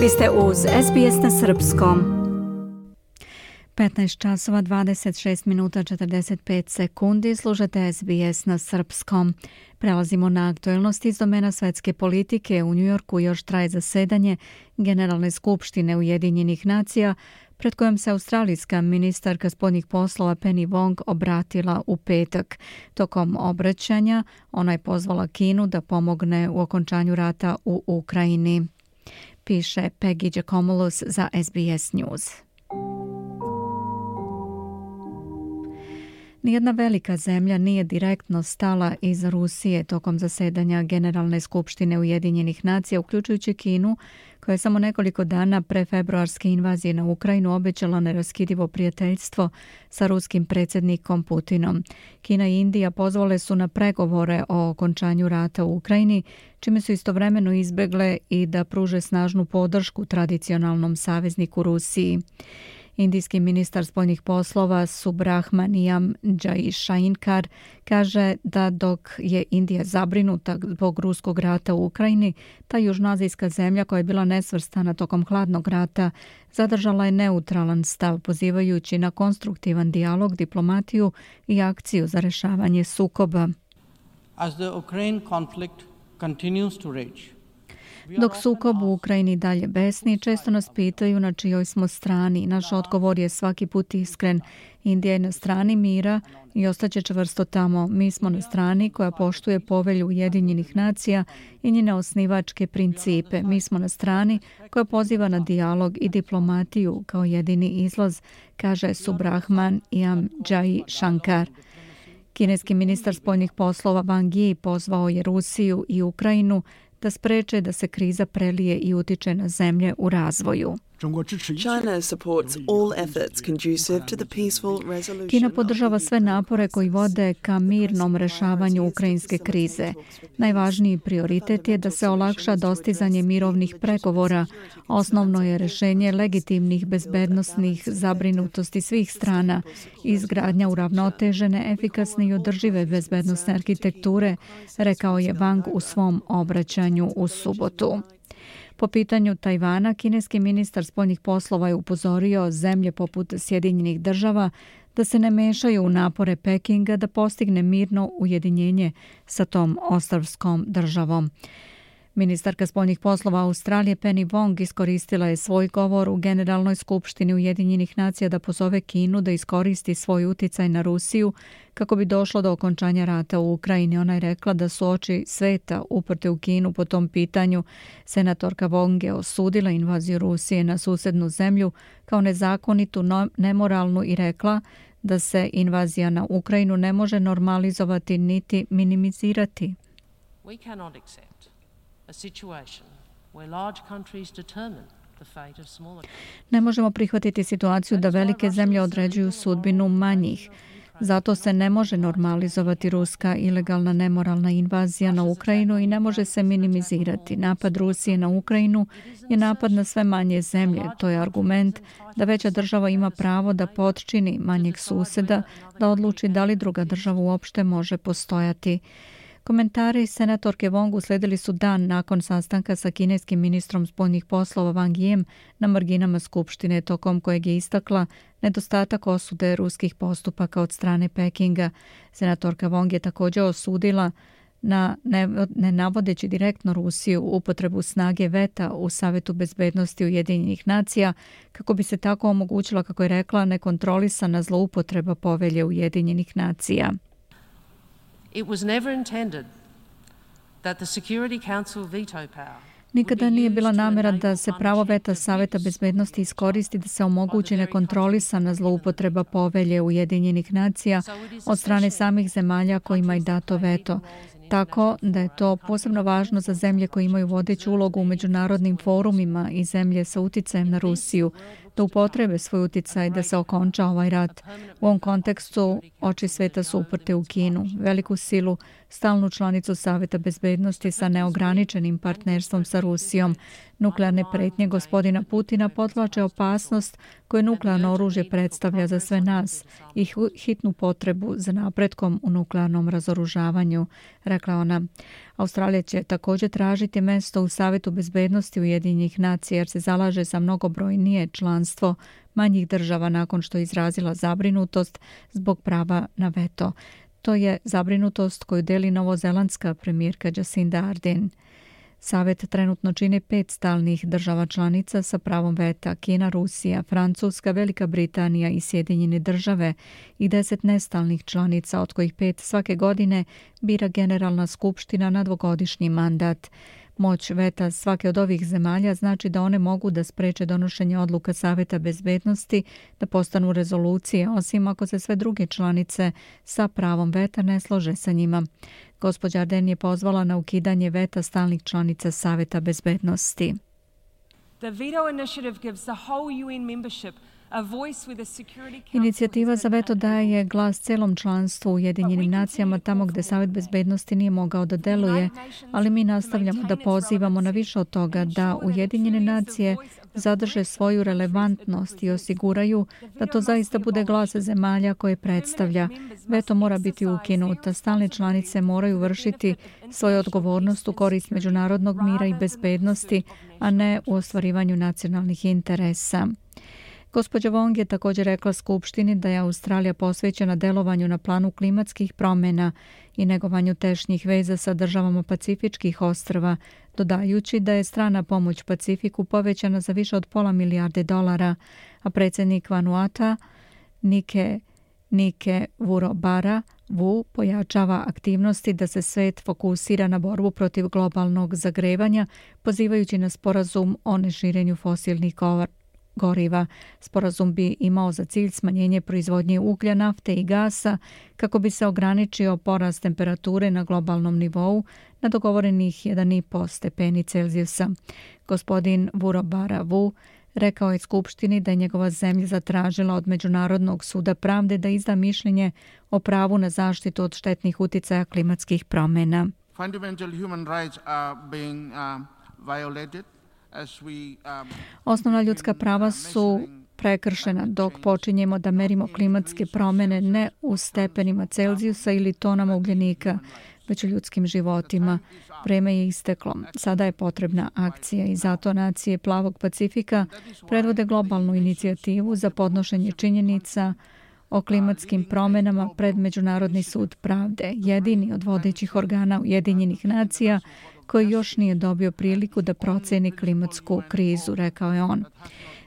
Vi ste uz SBS na Srpskom. 15 časova 26 minuta 45 sekundi služete SBS na Srpskom. Prelazimo na aktuelnosti iz domena svetske politike. U Njujorku još traje zasedanje Generalne skupštine Ujedinjenih nacija pred kojom se australijska ministarka spodnjih poslova Penny Wong obratila u petak. Tokom obraćanja ona je pozvala Kinu da pomogne u okončanju rata u Ukrajini piše Peggy Giacomoulos za SBS News. Nijedna velika zemlja nije direktno stala iz Rusije tokom zasedanja Generalne skupštine Ujedinjenih nacija, uključujući Kinu, koja je samo nekoliko dana pre februarske invazije na Ukrajinu obećala neraskidivo prijateljstvo sa ruskim predsjednikom Putinom. Kina i Indija pozvale su na pregovore o okončanju rata u Ukrajini, čime su istovremeno izbegle i da pruže snažnu podršku tradicionalnom savezniku Rusiji. Indijski ministar spoljnih poslova Subrahmaniyam Jaishankar kaže da dok je Indija zabrinuta zbog ruskog rata u Ukrajini, ta južnoazijska zemlja koja je bila nesvrstana tokom hladnog rata zadržala je neutralan stav pozivajući na konstruktivan dijalog, diplomatiju i akciju za rešavanje sukoba. As the Ukraine conflict continues to rage, Dok sukob u Ukrajini dalje besni, često nas pitaju na čijoj smo strani. Naš odgovor je svaki put iskren. Indija je na strani mira i ostaće čvrsto tamo. Mi smo na strani koja poštuje povelju Ujedinjenih nacija i njene osnivačke principe. Mi smo na strani koja poziva na dijalog i diplomatiju kao jedini izlaz, kaže Subrahman Iam Jai Shankar. Kineski ministar spoljnih poslova Wang Yi pozvao je Rusiju i Ukrajinu da spreče da se kriza prelije i utiče na zemlje u razvoju. Kina podržava sve napore koji vode ka mirnom rešavanju ukrajinske krize. Najvažniji prioritet je da se olakša dostizanje mirovnih pregovora. Osnovno je rešenje legitimnih bezbednostnih zabrinutosti svih strana, izgradnja uravnotežene, efikasne i održive bezbednostne arhitekture, rekao je Wang u svom obraćanju u subotu. Po pitanju Tajvana, kineski ministar spoljnih poslova je upozorio zemlje poput Sjedinjenih država da se ne mešaju u napore Pekinga da postigne mirno ujedinjenje sa tom ostavskom državom. Ministarka spoljnih poslova Australije Penny Wong iskoristila je svoj govor u Generalnoj skupštini Ujedinjenih nacija da pozove Kinu da iskoristi svoj uticaj na Rusiju kako bi došlo do okončanja rata u Ukrajini. Ona je rekla da su oči sveta uprte u Kinu po tom pitanju. Senatorka Wong je osudila invaziju Rusije na susednu zemlju kao nezakonitu, nemoralnu i rekla da se invazija na Ukrajinu ne može normalizovati niti minimizirati. We cannot accept Ne možemo prihvatiti situaciju da velike zemlje određuju sudbinu manjih. Zato se ne može normalizovati ruska ilegalna nemoralna invazija na Ukrajinu i ne može se minimizirati. Napad Rusije na Ukrajinu je napad na sve manje zemlje. To je argument da veća država ima pravo da potčini manjeg suseda, da odluči da li druga država uopšte može postojati. Komentari senatorke Wong usledili su dan nakon sastanka sa kineskim ministrom spoljnih poslova Wang Yiem na marginama Skupštine, tokom kojeg je istakla nedostatak osude ruskih postupaka od strane Pekinga. Senatorka Wong je također osudila na ne, ne navodeći direktno Rusiju upotrebu snage veta u Savetu bezbednosti Ujedinjenih nacija kako bi se tako omogućila, kako je rekla, nekontrolisana zloupotreba povelje Ujedinjenih nacija. It was never intended that the Security Council veto power. Nikada nije bila namera da se pravo veta Saveta bezbednosti iskoristi da se omogući nekontrolisana zloupotreba povelje Ujedinjenih nacija od strane samih zemalja kojima je dato veto. Tako da je to posebno važno za zemlje koje imaju vodeću ulogu u međunarodnim forumima i zemlje sa uticajem na Rusiju, da upotrebe svoj uticaj da se okonča ovaj rat. U ovom kontekstu oči sveta su uprte u Kinu, veliku silu, stalnu članicu Saveta bezbednosti sa neograničenim partnerstvom sa Rusijom. Nuklearne pretnje gospodina Putina potlače opasnost koje nuklearno oružje predstavlja za sve nas i hitnu potrebu za napretkom u nuklearnom razoružavanju, rekla ona. Australija će također tražiti mesto u Savetu bezbednosti Ujedinjenih nacija jer se zalaže za mnogobrojnije članstvo manjih država nakon što je izrazila zabrinutost zbog prava na veto. To je zabrinutost koju deli novozelandska premijerka Jacinda Ardern. Savet trenutno čine pet stalnih država članica sa pravom veta Kina, Rusija, Francuska, Velika Britanija i Sjedinjene države i deset nestalnih članica, od kojih pet svake godine bira Generalna skupština na dvogodišnji mandat. Moć veta svake od ovih zemalja znači da one mogu da spreče donošenje odluka Saveta bezbednosti da postanu rezolucije, osim ako se sve druge članice sa pravom veta ne slože sa njima. Gospođa Arden je pozvala na ukidanje veta stalnih članica Saveta bezbednosti. The veto initiative gives the whole UN membership Inicijativa za veto daje glas celom članstvu u Ujedinjenim nacijama tamo gde Savet bezbednosti nije mogao da deluje, ali mi nastavljamo da pozivamo na više od toga da Ujedinjene nacije zadrže svoju relevantnost i osiguraju da to zaista bude glas zemalja koje predstavlja. Veto mora biti ukinuta. Stalne članice moraju vršiti svoju odgovornost u korist međunarodnog mira i bezbednosti, a ne u ostvarivanju nacionalnih interesa. Gospođa Wong je također rekla Skupštini da je Australija posvećena delovanju na planu klimatskih promjena i negovanju tešnjih veza sa državama Pacifičkih ostrava, dodajući da je strana pomoć Pacifiku povećana za više od pola milijarde dolara, a predsjednik Vanuata Nike Nike Vurobara Vu pojačava aktivnosti da se svet fokusira na borbu protiv globalnog zagrevanja, pozivajući na sporazum o neširenju fosilnih goriva. Sporazum bi imao za cilj smanjenje proizvodnje uglja, nafte i gasa kako bi se ograničio porast temperature na globalnom nivou na dogovorenih 1,5 stepeni Celzijusa. Gospodin Vurobara Vu rekao je Skupštini da je njegova zemlja zatražila od Međunarodnog suda pravde da izda mišljenje o pravu na zaštitu od štetnih uticaja klimatskih promjena. Fundamental human rights are being uh, violated Osnovna ljudska prava su prekršena dok počinjemo da merimo klimatske promene ne u stepenima Celzijusa ili tonama ugljenika, već u ljudskim životima. Vreme je isteklo. Sada je potrebna akcija i zato nacije Plavog Pacifika predvode globalnu inicijativu za podnošenje činjenica o klimatskim promenama pred Međunarodni sud pravde, jedini od vodećih organa Ujedinjenih nacija koji još nije dobio priliku da proceni klimatsku krizu, rekao je on.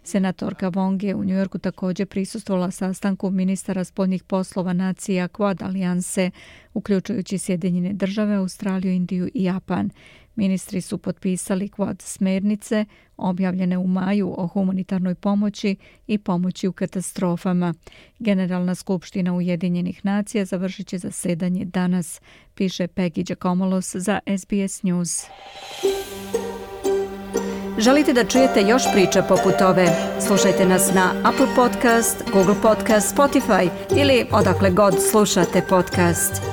Senatorka Wong je u Njujorku također prisustvovala sastanku ministara spoljnih poslova nacija Quad alijanse, uključujući Sjedinjene države, Australiju, Indiju i Japan. Ministri su potpisali kvad smernice objavljene u maju o humanitarnoj pomoći i pomoći u katastrofama. Generalna skupština Ujedinjenih nacija završit će zasedanje danas, piše Peggy Giacomolos za SBS News. Želite da čujete još priča poput ove? Slušajte nas na Apple Podcast, Google Podcast, Spotify ili odakle god slušate podcast.